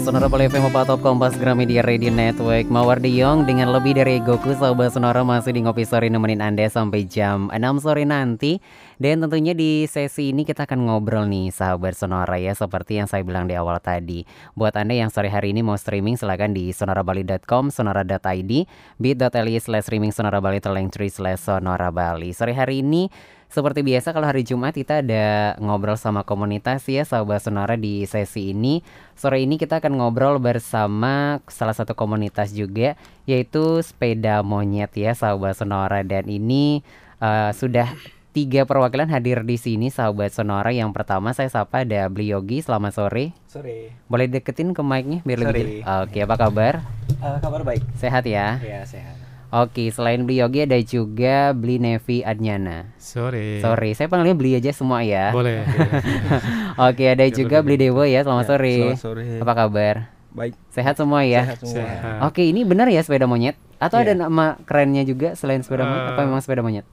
Sonora Poli FM Top Kompas Gramedia Radio Network. Mawardi Yong dengan lebih dari Goku Sobat Sonora masih di Ngopi Sore nemenin Anda sampai jam 6 sore nanti. Dan tentunya di sesi ini kita akan ngobrol nih sahabat Sonora ya Seperti yang saya bilang di awal tadi. Buat Anda yang sore hari ini mau streaming silahkan di sonorabali.com, sonora.id bit.ly slash streaming Sonora Bali, teleng slash Sonora Bali. Sore hari ini seperti biasa kalau hari Jumat kita ada ngobrol sama komunitas ya sahabat Sonora di sesi ini. Sore ini kita akan ngobrol bersama salah satu komunitas juga yaitu sepeda monyet ya sahabat Sonora dan ini uh, sudah tiga perwakilan hadir di sini sahabat Sonora. Yang pertama saya sapa ada Bli Yogi. Selamat sore. Sore. Boleh deketin ke mic-nya biar lebih. Oke, apa kabar? Uh, kabar baik. Sehat ya? Iya, sehat. Oke, selain beli Yogi ada juga beli Nevi Adnyana. Sore. Sore, saya panggilnya beli aja semua ya. Boleh. Oke, ada juga beli Dewo ya. Selamat ya, sore. Selamat sore. Apa kabar? Baik. Sehat semua ya. Sehat semua. Sehat. Oke, ini benar ya sepeda monyet? Atau yeah. ada nama kerennya juga selain sepeda monyet? Uh, Apa memang sepeda monyet?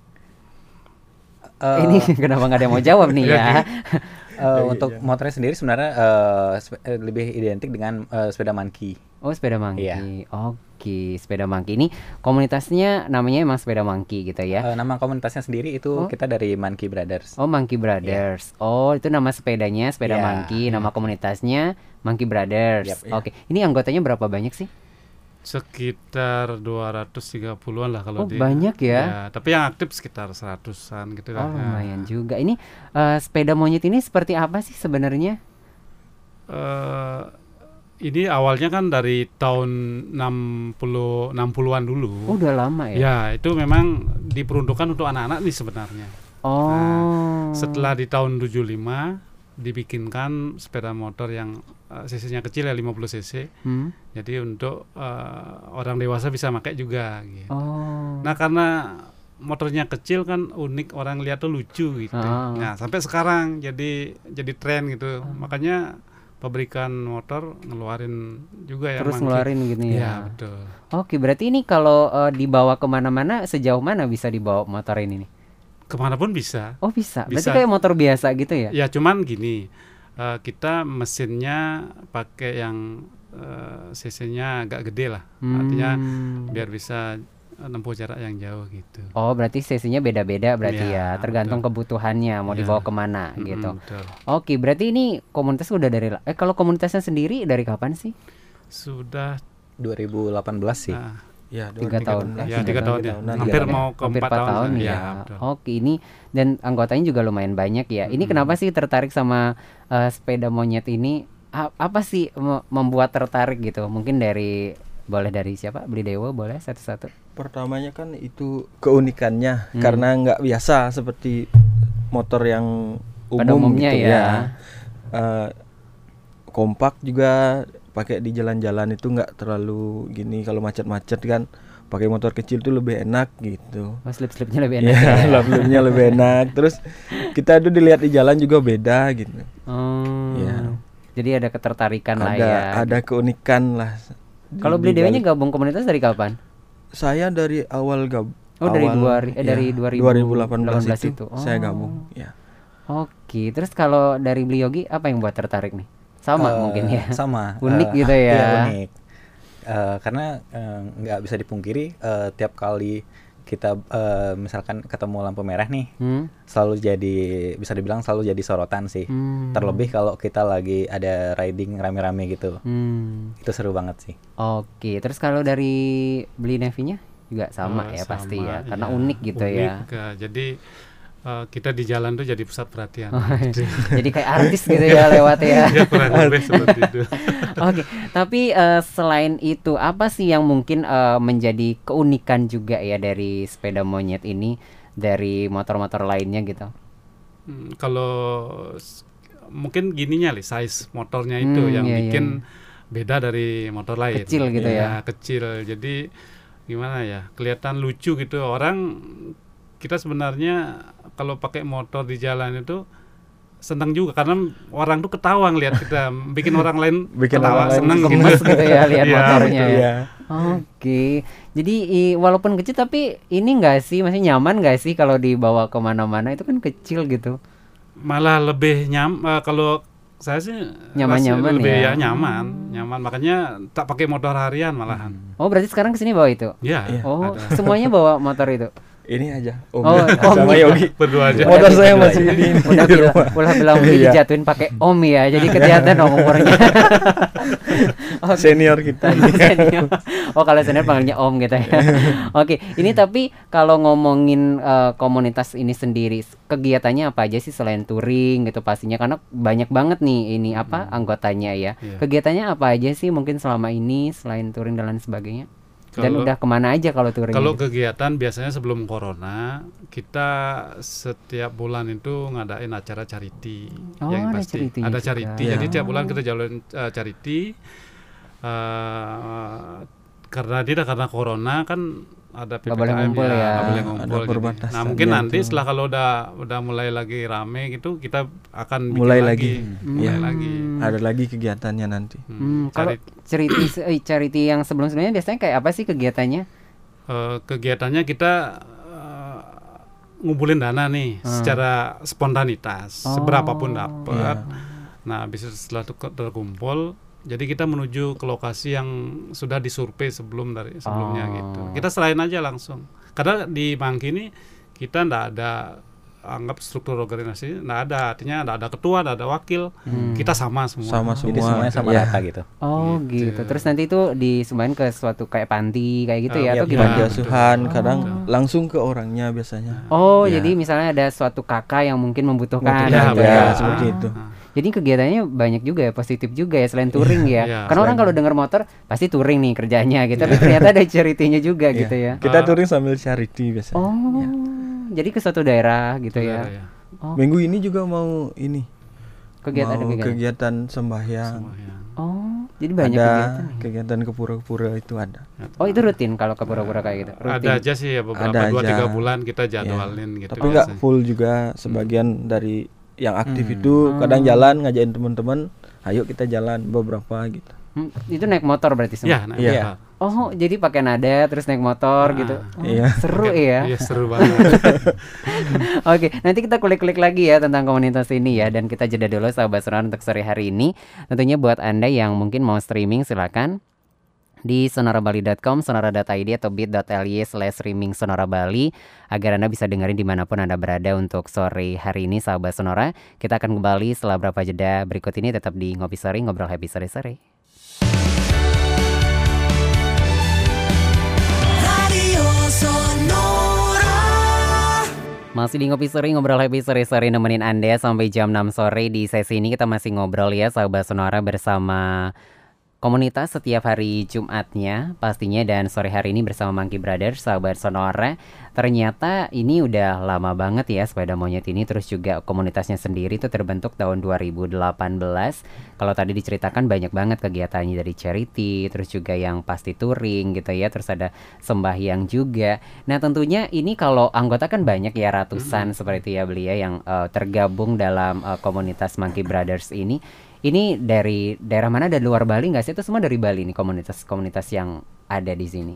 Uh, ini kenapa nggak ada yang mau jawab nih ya? uh, untuk motornya sendiri sebenarnya uh, lebih identik dengan uh, sepeda monkey. Oh, sepeda monkey. Iya. Oke. Sepeda Monkey ini komunitasnya namanya emang Sepeda Monkey gitu ya? Uh, nama komunitasnya sendiri itu oh. kita dari Monkey Brothers. Oh Monkey Brothers. Yeah. Oh itu nama sepedanya Sepeda yeah. Monkey, nama komunitasnya Monkey Brothers. Yep, yeah. Oke, okay. ini anggotanya berapa banyak sih? sekitar 230-an lah kalau oh, di banyak ya? ya tapi yang aktif sekitar seratusan gitu oh, lumayan juga ini uh, sepeda monyet ini seperti apa sih sebenarnya uh, ini awalnya kan dari tahun 60 60-an dulu. Oh, udah lama ya. Ya, itu memang diperuntukkan untuk anak-anak nih sebenarnya. Oh. Nah, setelah di tahun 75 dibikinkan sepeda motor yang uh, cc-nya kecil ya 50 cc. Hmm. Jadi untuk uh, orang dewasa bisa pakai juga gitu. Oh. Nah, karena motornya kecil kan unik orang lihat tuh lucu gitu. Oh. Nah, sampai sekarang jadi jadi tren gitu. Oh. Makanya pabrikan motor ngeluarin juga ya terus ngeluarin gini ya, ya betul. Oke berarti ini kalau uh, dibawa ke mana-mana sejauh mana bisa dibawa motor ini nih? Ke mana pun bisa. Oh bisa, bisa. berarti kayak motor biasa gitu ya? Ya cuman gini uh, kita mesinnya pakai yang uh, cc-nya agak gede lah. Hmm. artinya biar bisa nempuh jarak yang jauh gitu. Oh, berarti sesinya beda-beda berarti ya, ya. tergantung betul. kebutuhannya mau ya. dibawa ke mana hmm, gitu. Betul. Oke, berarti ini komunitas udah dari eh kalau komunitasnya sendiri dari kapan sih? Sudah 2018 sih. Nah, Ya, tiga tahun. Ya, tiga tahun ya. Hampir mau ke empat tahun, tahun ya. ya. Oke, ini dan anggotanya juga lumayan banyak ya. Ini hmm. kenapa sih tertarik sama uh, sepeda monyet ini? A apa sih membuat tertarik gitu? Mungkin dari boleh dari siapa? Beli Dewa boleh satu-satu. Pertamanya kan itu keunikannya hmm. karena nggak biasa seperti motor yang umum Pada umumnya gitu ya. ya. Uh, kompak juga pakai di jalan-jalan itu nggak terlalu gini kalau macet-macet kan pakai motor kecil tuh lebih enak gitu. Oh, slip-slipnya lebih enak. Iya, ya, slip-slipnya lebih enak. Terus kita tuh dilihat di jalan juga beda gitu. Oh. Ya. Jadi ada ketertarikan ada, lah ya. Ada keunikan lah kalau beli dewanya gabung komunitas dari kapan? Saya dari awal gab. Oh dari dua eh, ya, dari 2018, 2018 itu, itu oh. saya gabung ya. Oke, terus kalau dari beli Yogi apa yang buat tertarik nih? Sama uh, mungkin ya. Sama. unik uh, gitu ya. Iya, unik. Uh, karena nggak uh, bisa dipungkiri uh, tiap kali kita uh, misalkan ketemu lampu merah nih hmm? selalu jadi bisa dibilang selalu jadi sorotan sih hmm. terlebih kalau kita lagi ada riding rame-rame gitu hmm. itu seru banget sih oke terus kalau dari beli nevinya juga sama oh, ya sama, pasti ya karena ya, unik gitu unik, ya jadi uh, kita di jalan tuh jadi pusat perhatian. Oh, gitu. jadi kayak artis gitu ya lewat ya. ya kurang lebih seperti itu. Oke, okay. tapi uh, selain itu apa sih yang mungkin uh, menjadi keunikan juga ya dari sepeda monyet ini dari motor-motor lainnya gitu? Hmm, kalau mungkin gininya li size motornya itu hmm, yang iya, bikin iya. beda dari motor lain. Kecil gitu ya. ya. Kecil. Jadi gimana ya? Kelihatan lucu gitu orang kita sebenarnya kalau pakai motor di jalan itu senang juga karena orang tuh ketawa ngelihat kita bikin orang lain bikin ketawa orang seneng gitu. gitu ya lihat iya, motornya ya. ya. Oke, jadi i, walaupun kecil tapi ini enggak sih masih nyaman enggak sih kalau dibawa ke mana-mana itu kan kecil gitu. Malah lebih nyam uh, kalau saya sih nyaman-nyaman lebih ya. ya nyaman, nyaman. Makanya tak pakai motor harian malahan. Oh berarti sekarang ke sini bawa itu? Ya. Oh ada. semuanya bawa motor itu? ini aja Oh, om, om sama. Yogi Berdua aja. motor saya masih di ini Udah di bilang, rumah. udah bilang Iya. dijatuhin pakai om ya, jadi kelihatan dong umurnya. Oh, senior kita senior. Oh kalau senior panggilnya om gitu ya. Oke, ini tapi kalau ngomongin eh, komunitas ini sendiri, kegiatannya apa aja sih selain touring gitu pastinya karena banyak banget nih ini apa anggotanya ya. Iya. Kegiatannya apa aja sih mungkin selama ini selain touring dan lain sebagainya? Dan Kalau- udah ke mana aja kalau touring? Kalau gitu? kegiatan biasanya sebelum corona kita setiap bulan itu ngadain acara charity Oh, yang ada pasti ada juga. charity. Iya. Jadi tiap bulan kita jalan eh, charity eh, karena tidak karena corona kan ada Nggak boleh PPKM ngumpul ya. nggak boleh Ada ngumpul jadi. perbatasan Nah mungkin ya nanti itu. setelah kalau udah udah mulai lagi rame gitu kita akan bikin Mulai lagi, lagi. mulai Iya. lagi. ada lagi kegiatannya nanti Hmm, Hmm, kalau charity. charity eh, yang sebelum-sebelumnya biasanya kayak apa sih kegiatannya? Eh, kegiatannya kita eh, ngumpulin dana nih secara spontanitas Oh, seberapapun dapat. Iya. Nah, habis itu setelah itu terkumpul, jadi kita menuju ke lokasi yang sudah disurvei sebelum dari sebelumnya Oh. gitu. Kita serahin aja langsung. Karena di Mangki ini kita ndak ada anggap struktur organisasi ndak ada artinya ndak ada ketua ndak ada wakil kita sama semua sama semua Jadi semuanya sama Iya. rata gitu. Oh Gitu. gitu. Terus nanti itu disumbangin ke suatu kayak panti kayak gitu Ah, ya iya, atau iya. gimana? panti asuhan betul. kadang langsung ke orangnya biasanya Oh, Ya. jadi misalnya ada suatu kakak yang mungkin membutuhkan Membutuhkan, gitu ya, ya. seperti Ah. itu. Ah. Jadi kegiatannya banyak juga ya, positif juga ya selain touring ya. iya, Karena orang kalau dengar motor pasti touring nih kerjanya gitu, tapi ternyata ada charity-nya juga Iya. gitu ya. kita Ah. touring sambil charity biasanya Oh, Ya. jadi ke suatu daerah gitu ya. ya. Oh, minggu ini juga mau ini kegiatan mau kegiatan. kegiatan sembahyang Semua ya. Oh, jadi banyak ada kegiatan. nih. kegiatan ke pura-pura itu ada Oh, itu rutin kalau ke pura-pura kayak gitu. Rutin. Ada aja sih ya beberapa Ada dua aja. tiga bulan kita jadwalin gitu. tapi nggak full juga sebagian dari yang aktif Hmm. itu kadang jalan ngajain teman-teman ayo kita jalan beberapa gitu Hmm, itu naik motor berarti semua. Ya, nah, Iya. iya. Oh, jadi pakai nada terus naik motor Ah, gitu. Oh, iya. Seru ya. Iya seru banget. Oke, nanti kita kulik-kulik lagi ya tentang komunitas ini ya dan kita jeda dulu sahabat sonora untuk sore hari ini. Tentunya buat Anda yang mungkin mau streaming silakan di sonorabali.com, sonora.id atau bit.ly slash streaming sonora Bali agar Anda bisa dengerin di mana pun Anda berada untuk sore hari ini sahabat sonora. Kita akan kembali setelah berapa jeda berikut ini tetap di Ngopi Sore, Ngobrol Happy Sore-Sore. Radio Sonora. Masih di Ngopi Sore, ngobrol happy sore-sore nemenin Anda sampai jam 6 sore Di sesi ini kita masih ngobrol ya sahabat Sonora bersama komunitas setiap hari Jumatnya pastinya dan sore hari ini bersama Monkey Brothers sahabat Sonora ternyata ini udah lama banget ya sepeda monyet ini terus juga komunitasnya sendiri itu terbentuk tahun 2018 kalau tadi diceritakan banyak banget kegiatannya dari charity terus juga yang pasti touring gitu ya terus ada sembahyang juga. Nah tentunya ini kalau anggota kan banyak ya ratusan seperti ya belia yang eh, tergabung dalam eh, komunitas Monkey Brothers ini ini dari daerah mana? Dari luar Bali nggak sih? Itu semua dari Bali nih komunitas-komunitas yang ada di sini.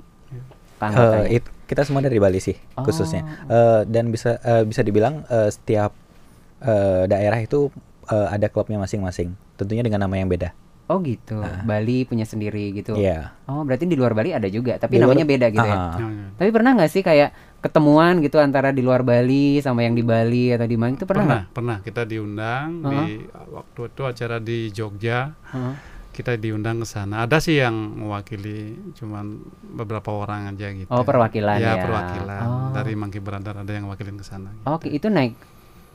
Eh, it- kita semua dari Bali sih Oh. khususnya Eh, dan bisa eh, bisa dibilang eh, setiap eh, daerah itu eh, ada klubnya masing-masing tentunya dengan nama yang beda Oh gitu. Bali punya sendiri gitu. Iya Oh berarti di luar Bali ada juga, tapi Di luar- namanya beda gitu ya. Ah, Ya, ya. Tapi pernah nggak sih kayak ketemuan gitu antara di luar Bali sama yang di Bali atau di mana itu pernah Pernah, nggak? pernah kita diundang di waktu itu acara di Jogja. Heeh. Kita diundang ke sana. Ada sih yang mewakili cuman beberapa orang aja gitu. Oh, perwakilan ya. perwakilan Oh. dari Monkey Brother ada yang wakilin ke sana. Oke itu naik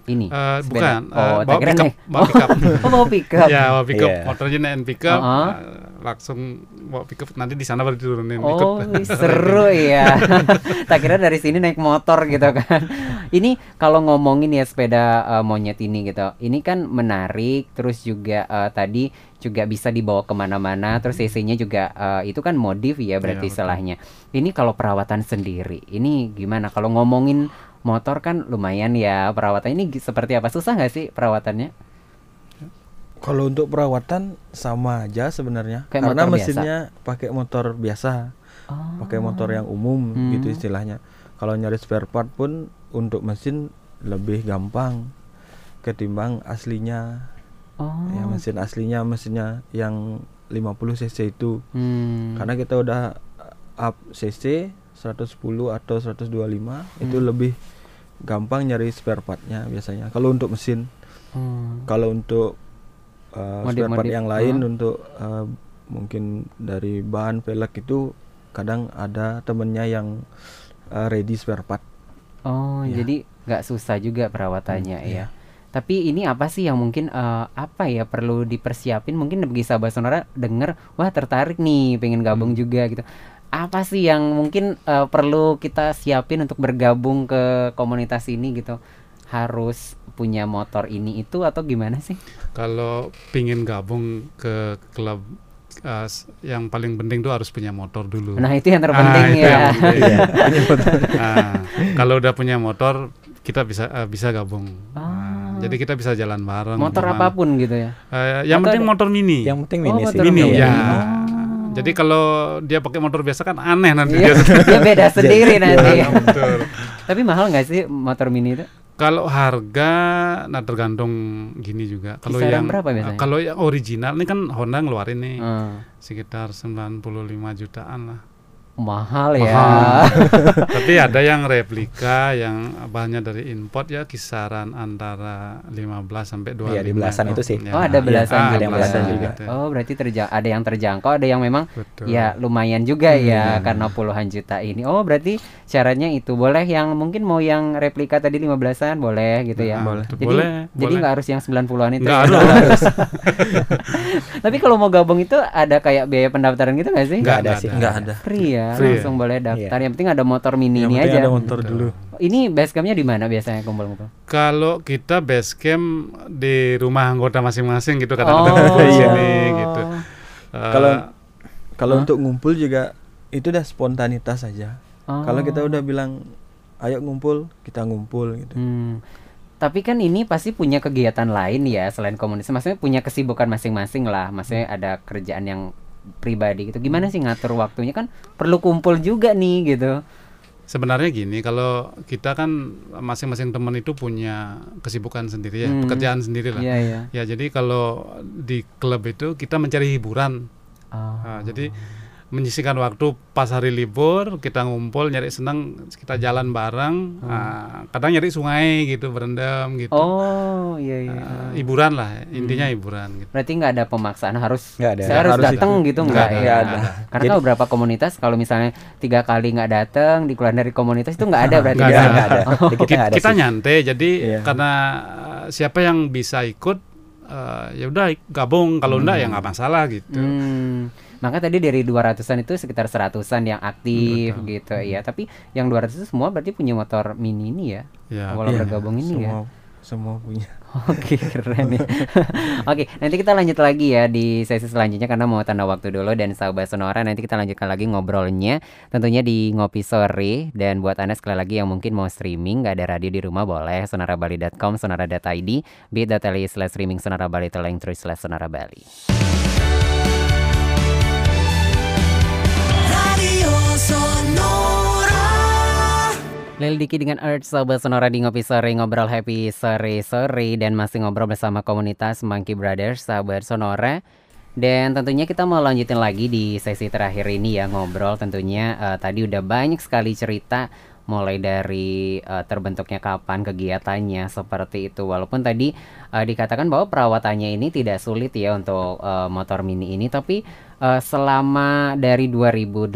ini. Sepeda? bukan, Oh, tak bawa pickup, naik. bawa pickup. Oh bawa ya, bawa pickup. Iya. Motornya naik pickup, Uh-uh. eh, langsung bawa pickup. Nanti di sana baru diturunin Oh, ikut. seru ya. tak kira dari sini naik motor gitu kan. Ini kalau ngomongin ya sepeda eh, monyet ini gitu. Ini kan menarik, terus juga eh, tadi juga bisa dibawa ke mana-mana. Terus cc-nya juga eh, itu kan modif ya berarti Iya, betul. istilahnya. Ini kalau perawatan sendiri, ini gimana? Kalau ngomongin motor kan lumayan ya perawatannya ini seperti apa? Susah nggak sih perawatannya? kalau untuk perawatan sama aja sebenarnya Kayak karena mesinnya pakai motor biasa Oh. pakai motor yang umum Hmm. gitu istilahnya kalau nyari spare part pun untuk mesin lebih gampang ketimbang aslinya Oh. Ya mesin aslinya mesinnya yang 50 cc itu. Hmm. Karena kita udah up cc 110 atau 125 itu Hmm. lebih gampang nyari spare partnya biasanya. Kalau untuk mesin, Hmm. kalau untuk uh, spare part yang lain huh? untuk uh, mungkin dari bahan velg itu kadang ada temennya yang uh, ready spare part. Oh, Ya. jadi nggak susah juga perawatannya Hmm, ya. Tapi ini apa sih yang mungkin eh, apa ya perlu dipersiapin? Mungkin bagi sahabat sonora denger, wah tertarik nih, pengen gabung Hmm. juga gitu. Apa sih yang mungkin eh, perlu kita siapin untuk bergabung ke komunitas ini gitu? Harus punya motor ini itu atau gimana sih? Kalau pingin gabung ke klub uh, yang paling penting tuh harus punya motor dulu. Nah itu yang terpenting Ah, itu ya. yang penting. Nah, kalau udah punya motor kita bisa uh, bisa gabung. Nah, jadi kita bisa jalan bareng. Motor ke mana. apa pun gitu ya. Eh, yang Atau penting ada- motor mini. Yang penting Oh, mini sih. motor mini mini. ya. Oh. Jadi kalau dia pakai motor biasa kan aneh nanti Iya, dia. dia beda sendiri nanti. Iya, betul. Tapi mahal nggak sih motor mini itu? Kalau harga, nah tergantung gini juga. Kalau yang berapa biasanya? kalau yang original ini kan Honda ngeluarin nih Hmm. sekitar 95 jutaan lah. Mahal ya. Mahal. Tapi ada yang replika yang bahannya dari import ya kisaran antara 15 sampai 25. Iya, di belasan itu sih. Oh, ada belasan Ah, juga. ada yang belasan juga. gitu. Oh, berarti terja ada yang terjangkau, ada yang memang Betul. ya lumayan juga ya karena puluhan juta ini. Oh, berarti syaratnya itu boleh yang mungkin mau yang replika tadi 15-an boleh gitu ya. Ah, Boleh. Jadi boleh, jadi nggak harus yang 90-an itu. Nggak ya? harus. Tapi kalau mau gabung itu ada kayak biaya pendaftaran gitu nggak sih? Nggak ada sih. Nggak ada. Free ya, Free langsung boleh daftar. Iya. Yang penting ada motor mini Yang ini aja. ada motor dulu. Ini basecampnya di mana biasanya kumpul-kumpul? Kalau kita base camp di rumah anggota masing-masing gitu Oh. kadang-kadang ngumpul di sini gitu. Eh, Kalau kalau Hah? untuk ngumpul juga itu udah spontanitas saja. Kalau kita Oh. udah bilang ayo ngumpul, kita ngumpul gitu. Hmm. Tapi kan ini pasti punya kegiatan lain ya selain komunitas. Maksudnya punya kesibukan masing-masing lah. Maksudnya ada kerjaan yang pribadi gitu. Gimana sih ngatur waktunya kan perlu kumpul juga nih gitu. Sebenarnya gini, kalau kita kan masing-masing teman itu punya kesibukan sendiri ya, Hmm. pekerjaan sendiri lah. Iya iya. Ya jadi kalau di klub itu kita mencari hiburan. Oh. Nah, jadi menyisihkan waktu pas hari libur kita ngumpul nyari senang kita jalan bareng. Nah, kadang nyari sungai gitu berendam gitu. Oh iya iya. Nah, hiburan lah intinya hiburan gitu. Berarti nggak ada pemaksaan harus Nggak ada. saya harus harus datang gitu Nggak ada, ya? ada. Karena tahu beberapa komunitas kalau misalnya tiga kali nggak datang dikeluarin dari komunitas itu nggak ada berarti Nggak ya? ada. Nggak ada. Oh. Kita ada kita nyantai jadi Iya. karena uh, siapa yang bisa ikut uh, ya udah gabung kalau enggak ya nggak masalah gitu. Hmm. Maka tadi dari 200-an itu sekitar 100-an yang aktif gitu ya. Tapi yang 200 itu semua berarti punya motor mini ini ya. Ya. Kalau Iya, bergabung ini ya. semua semua punya. Oke keren ya. Oke nanti kita lanjut lagi ya di sesi selanjutnya karena mau tanda waktu dulu dan sahabat sonora nanti kita lanjutkan lagi ngobrolnya tentunya di ngopi sore dan buat anda sekali lagi yang mungkin mau streaming nggak ada radio di rumah boleh sonarabali.com sonara.id bit.ly slash streaming sonara bali terus slash sonara bali. Lil Diki dengan Earth Sobat Sonora di Ngopi Sore Ngobrol Happy Sore Sore Dan masih ngobrol bersama komunitas Monkey Brothers Sahabat Sonora. Dan tentunya kita mau lanjutin lagi di sesi terakhir ini ya Ngobrol tentunya eh, tadi udah banyak sekali cerita Mulai dari eh, terbentuknya kapan kegiatannya seperti itu. Walaupun tadi eh, dikatakan bahwa perawatannya ini tidak sulit ya untuk eh, motor mini ini Tapi eh, selama dari 2018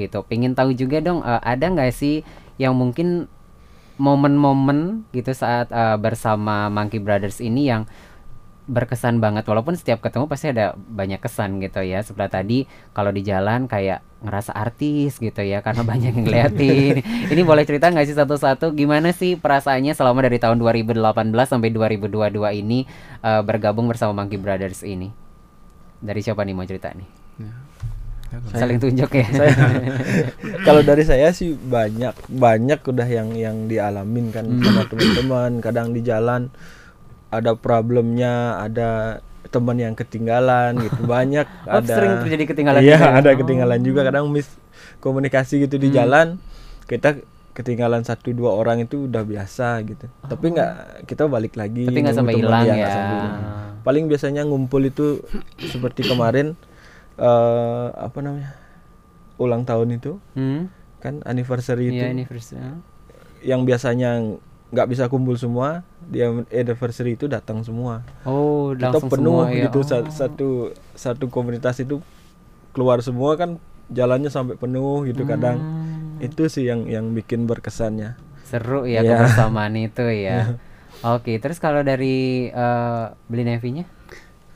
gitu Pengen tahu juga dong eh, ada nggak sih yang mungkin momen-momen gitu saat eh, bersama Monkey Brothers ini yang berkesan banget. Walaupun setiap ketemu pasti ada banyak kesan gitu ya. Sebelah tadi kalau di jalan kayak ngerasa artis gitu ya karena banyak yang ngeliatin. Ini boleh cerita nggak sih satu-satu? Gimana sih perasaannya selama dari tahun 2018 sampai 2022 ini eh, bergabung bersama Monkey Brothers ini? Dari siapa nih mau cerita nih saling tunjuk ya Saya kalau dari saya sih banyak banyak udah yang yang dialamin kan Hmm. sama teman-teman kadang di jalan ada problemnya ada teman yang ketinggalan gitu banyak Oh, ada sering terjadi ketinggalan iya juga ya? ada Oh. ketinggalan juga kadang mis komunikasi gitu di Hmm. jalan kita ketinggalan satu dua orang itu udah biasa gitu tapi nggak kita balik lagi tapi nggak sampai hilang iya, ya sampai hilang. paling biasanya ngumpul itu seperti kemarin eh apa namanya ulang tahun itu Hmm? kan anniversary itu Iya, anniversary. yang biasanya nggak bisa kumpul semua dia anniversary itu datang semua Oh, kita penuh semua ya. gitu Oh. sa- satu satu komunitas itu keluar semua kan jalannya sampai penuh gitu kadang Hmm. itu sih yang yang bikin berkesannya Seru ya Iya. kebersamaan itu ya. Oke, terus kalau dari eh, beli Nevinya?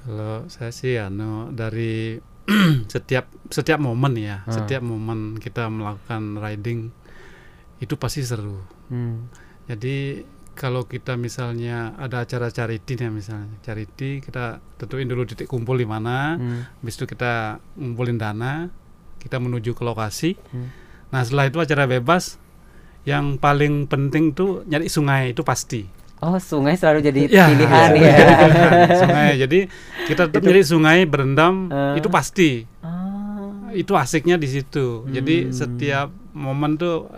Kalau saya sih anu dari setiap setiap momen ya, Hmm. setiap momen kita melakukan riding itu pasti seru. Hmm. Jadi kalau kita misalnya ada acara charity nih misalnya, charity kita tentuin dulu titik kumpul di mana, Hmm. habis itu kita ngumpulin dana, kita menuju ke lokasi. Hmm. Nah setelah itu acara bebas, yang paling penting tuh nyari sungai itu pasti. Oh, sungai selalu jadi Ya, pilihan iya, ya. pilihan, sungai. Jadi kita tetap nyari sungai berendam Eh. itu pasti. Ah. Itu asiknya di situ. Jadi Hmm. setiap momen tuh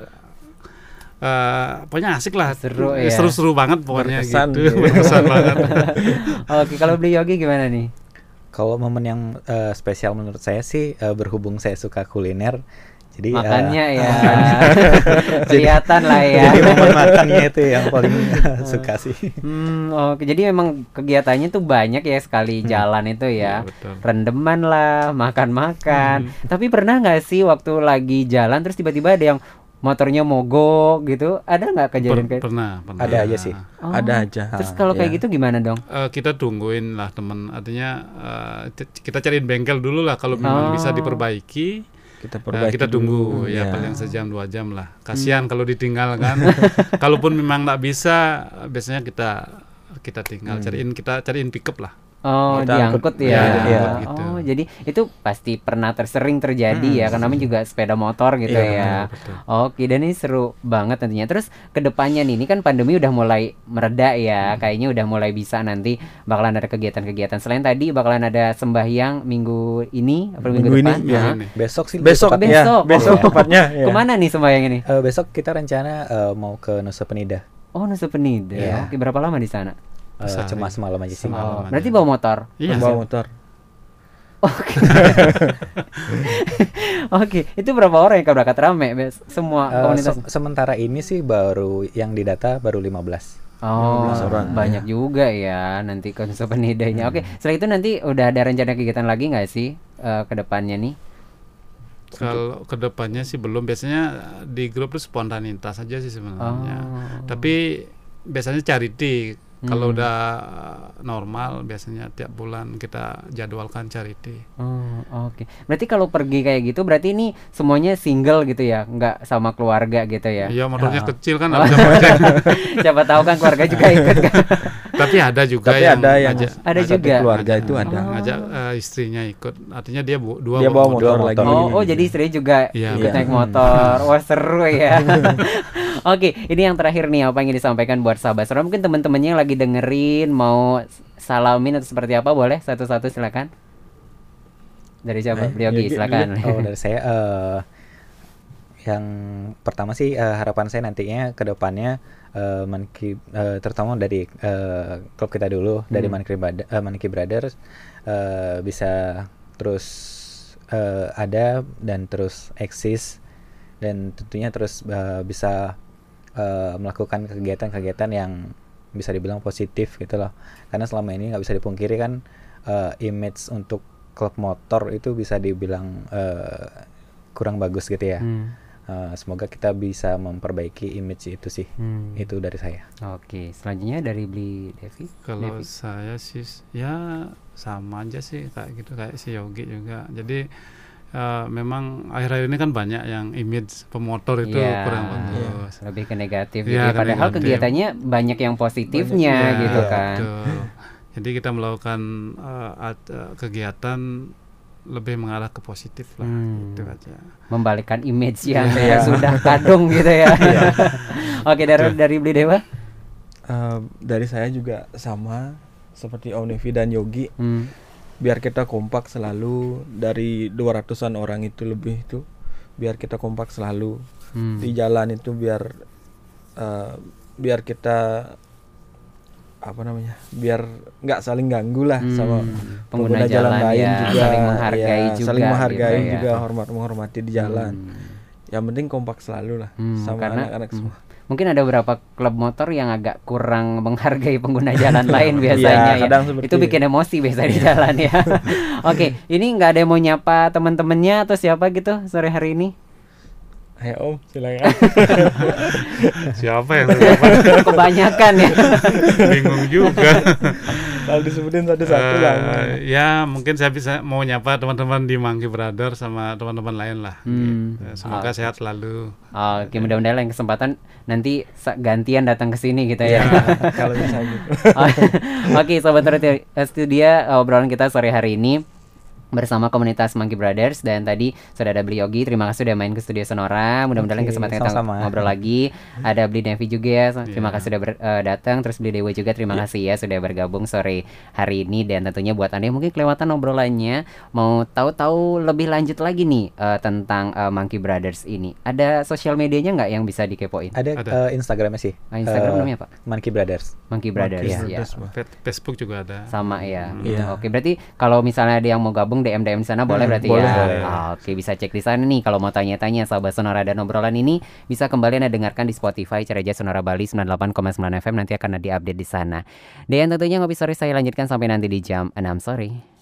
eh pokoknya asik lah. Seru ya. Seru-seru banget pokoknya Berkesan, gitu. ya. Berkesan banget. Oke, kalau beli Yogi gimana nih? Kalau momen yang eh, spesial menurut saya sih eh, berhubung saya suka kuliner, jadi eh, Makannya ya. Kelihatan lah ya. jadi momen makannya itu yang paling suka sih. Hmm, oke. Jadi memang kegiatannya tuh banyak ya sekali jalan itu ya. Iya, betul. Rendeman lah, makan-makan. Tapi pernah nggak sih waktu lagi jalan terus tiba-tiba ada yang motornya mogok gitu? Ada nggak kejadian Per- kayak? pernah, pernah. Ada aja sih. Oh, ada aja Terus kalau kayak ya. gitu gimana dong? Eh, kita tungguin lah teman. Artinya eh, t- kita cariin bengkel dulu lah kalau memang Oh. bisa diperbaiki. Kita perbaiki kita tunggu dulu. ya Iya. paling sejam dua jam lah. Kasihan kalau ditinggal kan. Kalaupun memang nggak bisa, biasanya kita kita tinggal cariin kita cariin pickup lah. Oh, Kita diangkut angkut, ya. ya, diangkut gitu. Oh, jadi itu pasti pernah tersering terjadi ya, karena namanya juga sepeda motor gitu Iya, ya. betul. Oke, dan ini seru banget tentunya. Terus ke depannya nih, ini kan pandemi udah mulai mereda ya, kayaknya udah mulai bisa nanti bakalan ada kegiatan-kegiatan. Selain tadi bakalan ada sembahyang minggu ini, apa minggu, Minggu ini, depan? iya. Hah? Ini. Besok sih besok Oh, ya besok. besok Oh. tepatnya ya. Ke mana nih sembahyang ini? Eh, besok kita rencana eh, mau ke Nusa Penida. Oh, Nusa Penida. Iya. Oke, berapa lama di sana? Eh, Sehari. cuma semalam aja sih. Semalam. Oh, berarti bawa motor. Iya. bawa motor Oke. Oke, itu berapa orang yang berangkat rame? Bes? Semua komunitas. se- sementara ini sih baru yang didata baru 15. Oh, 15 orang, banyak juga ya nanti konsep penidainya. Oke, Hmm. setelah itu nanti udah ada rencana kegiatan lagi nggak sih eh, ke depannya nih? Kalau ke depannya sih belum. Biasanya di grup itu spontanitas aja sih sebenarnya. Oh. Tapi biasanya charity. Kalau Hmm. udah normal biasanya tiap bulan kita jadwalkan charity. Oh, oke. Berarti kalau pergi kayak gitu berarti ini semuanya single gitu ya, nggak sama keluarga gitu ya? Iya motornya Ah. kecil kan pakai. Siapa tahu kan keluarga juga ikut kan? Tapi ada juga tapi yang ada yang ngajak, Ada satu juga? keluarga itu ada ngajak eh, istrinya ikut. Artinya dia bu- dua dia bawa motor, motor. lagi Oh, oh jadi istri juga Iya. ikut naik motor. Wah seru ya. Oke, ini yang terakhir nih apa yang ingin disampaikan buat sahabat Sora. Mungkin teman-temannya yang lagi dengerin mau salamin atau seperti apa boleh satu-satu silakan. Dari siapa? Eh, Beli Yogi, Yogi silakan. Oh dari saya eh yang pertama sih eh, harapan saya nantinya ke depannya eh, Manki eh, terutama dari eh, klub kita dulu dari Manki eh, Manki Brothers eh, bisa terus eh, ada dan terus eksis dan tentunya terus eh, bisa eh, melakukan kegiatan-kegiatan yang bisa dibilang positif gitu loh karena selama ini nggak bisa dipungkiri kan eh, image untuk klub motor itu bisa dibilang eh, kurang bagus gitu ya Hmm, Eh, semoga kita bisa memperbaiki image itu sih hmm. itu dari saya Oke, selanjutnya dari Beli Devi. Kalau Devi. saya sih ya sama aja sih kayak gitu kayak si Yogi juga. Jadi eh, memang akhir-akhir ini kan banyak yang image pemotor itu Iya, kurang bagus. lebih ke negatif Iya, gitu Padahal negatif. kegiatannya banyak yang positifnya Ya, gitu kan. betul. Jadi kita melakukan eh, at- eh, kegiatan lebih mengarah ke positif lah, Hmm. gitu aja. Membalikkan image yang Iya. sudah kadung gitu ya. Oke, dari dari Beli Dewa. Eh, dari saya juga sama seperti Om Nevi dan Yogi Hmm. Biar kita kompak selalu dari 200-an orang itu lebih itu biar kita kompak selalu Hmm. di jalan itu biar eh, biar kita apa namanya biar nggak saling ganggu lah Hmm, sama pengguna pengguna, jalan, jalan lain ya, juga saling menghargai ya, juga saling gitu menghargai ya. juga hormat menghormati di jalan Hmm. yang penting kompak selalu lah Hmm, sama anak-anak hmm, semua mungkin ada beberapa klub motor yang agak kurang menghargai pengguna jalan lain biasanya Iya, ya. kadang seperti Itu bikin emosi biasa di jalan ya. Oke, ini nggak ada yang mau nyapa teman-temannya atau siapa gitu sore hari ini? ayo om silakan Siapa yang siapa? Kebanyakan ya. Bingung juga. Kalau disebutin satu-satu Eh, lah ya mungkin saya bisa mau nyapa teman-teman di Monkey Brother sama teman-teman lain lah. Hmm. Gitu. Semoga Oke. sehat selalu. Oke, mudah-mudahan lain kesempatan nanti gantian datang ke sini gitu ya. ya kalau bisa gitu Oke, sobat Studio, studio obrolan kita sore hari ini bersama komunitas Monkey Brothers dan tadi sudah ada Beli Yogi terima kasih sudah main ke studio Sonora mudah-mudahan Oke, kesempatan kita ngobrol lagi ada Beli Nevi juga ya terima Iya. kasih sudah ber- eh, datang terus Beli Dewa juga terima kasih ya sudah bergabung sore hari ini dan tentunya buat anda yang mungkin kelewatan obrolannya mau tahu-tahu lebih lanjut lagi nih eh, tentang eh, Monkey Brothers ini ada sosial medianya nggak yang bisa dikepoin Ada, Ada. eh, Instagramnya sih. Ah, Instagram Eh, namanya apa? Monkey Brothers. Monkey Brothers Iya. ya Brothers, Facebook juga ada. sama ya. Iya. Oke, berarti kalau misalnya ada yang mau gabung DM DM di sana boleh Hmm, berarti boleh, ya. boleh. Ah, Oke, bisa cek di sana nih kalau mau tanya-tanya sahabat Sonora dan obrolan ini bisa kembali Anda dengarkan di Spotify cari aja Sonora Bali 98,9 FM nanti akan ada update di sana. Dan tentunya ngopi sore saya lanjutkan sampai nanti di jam 6 sore.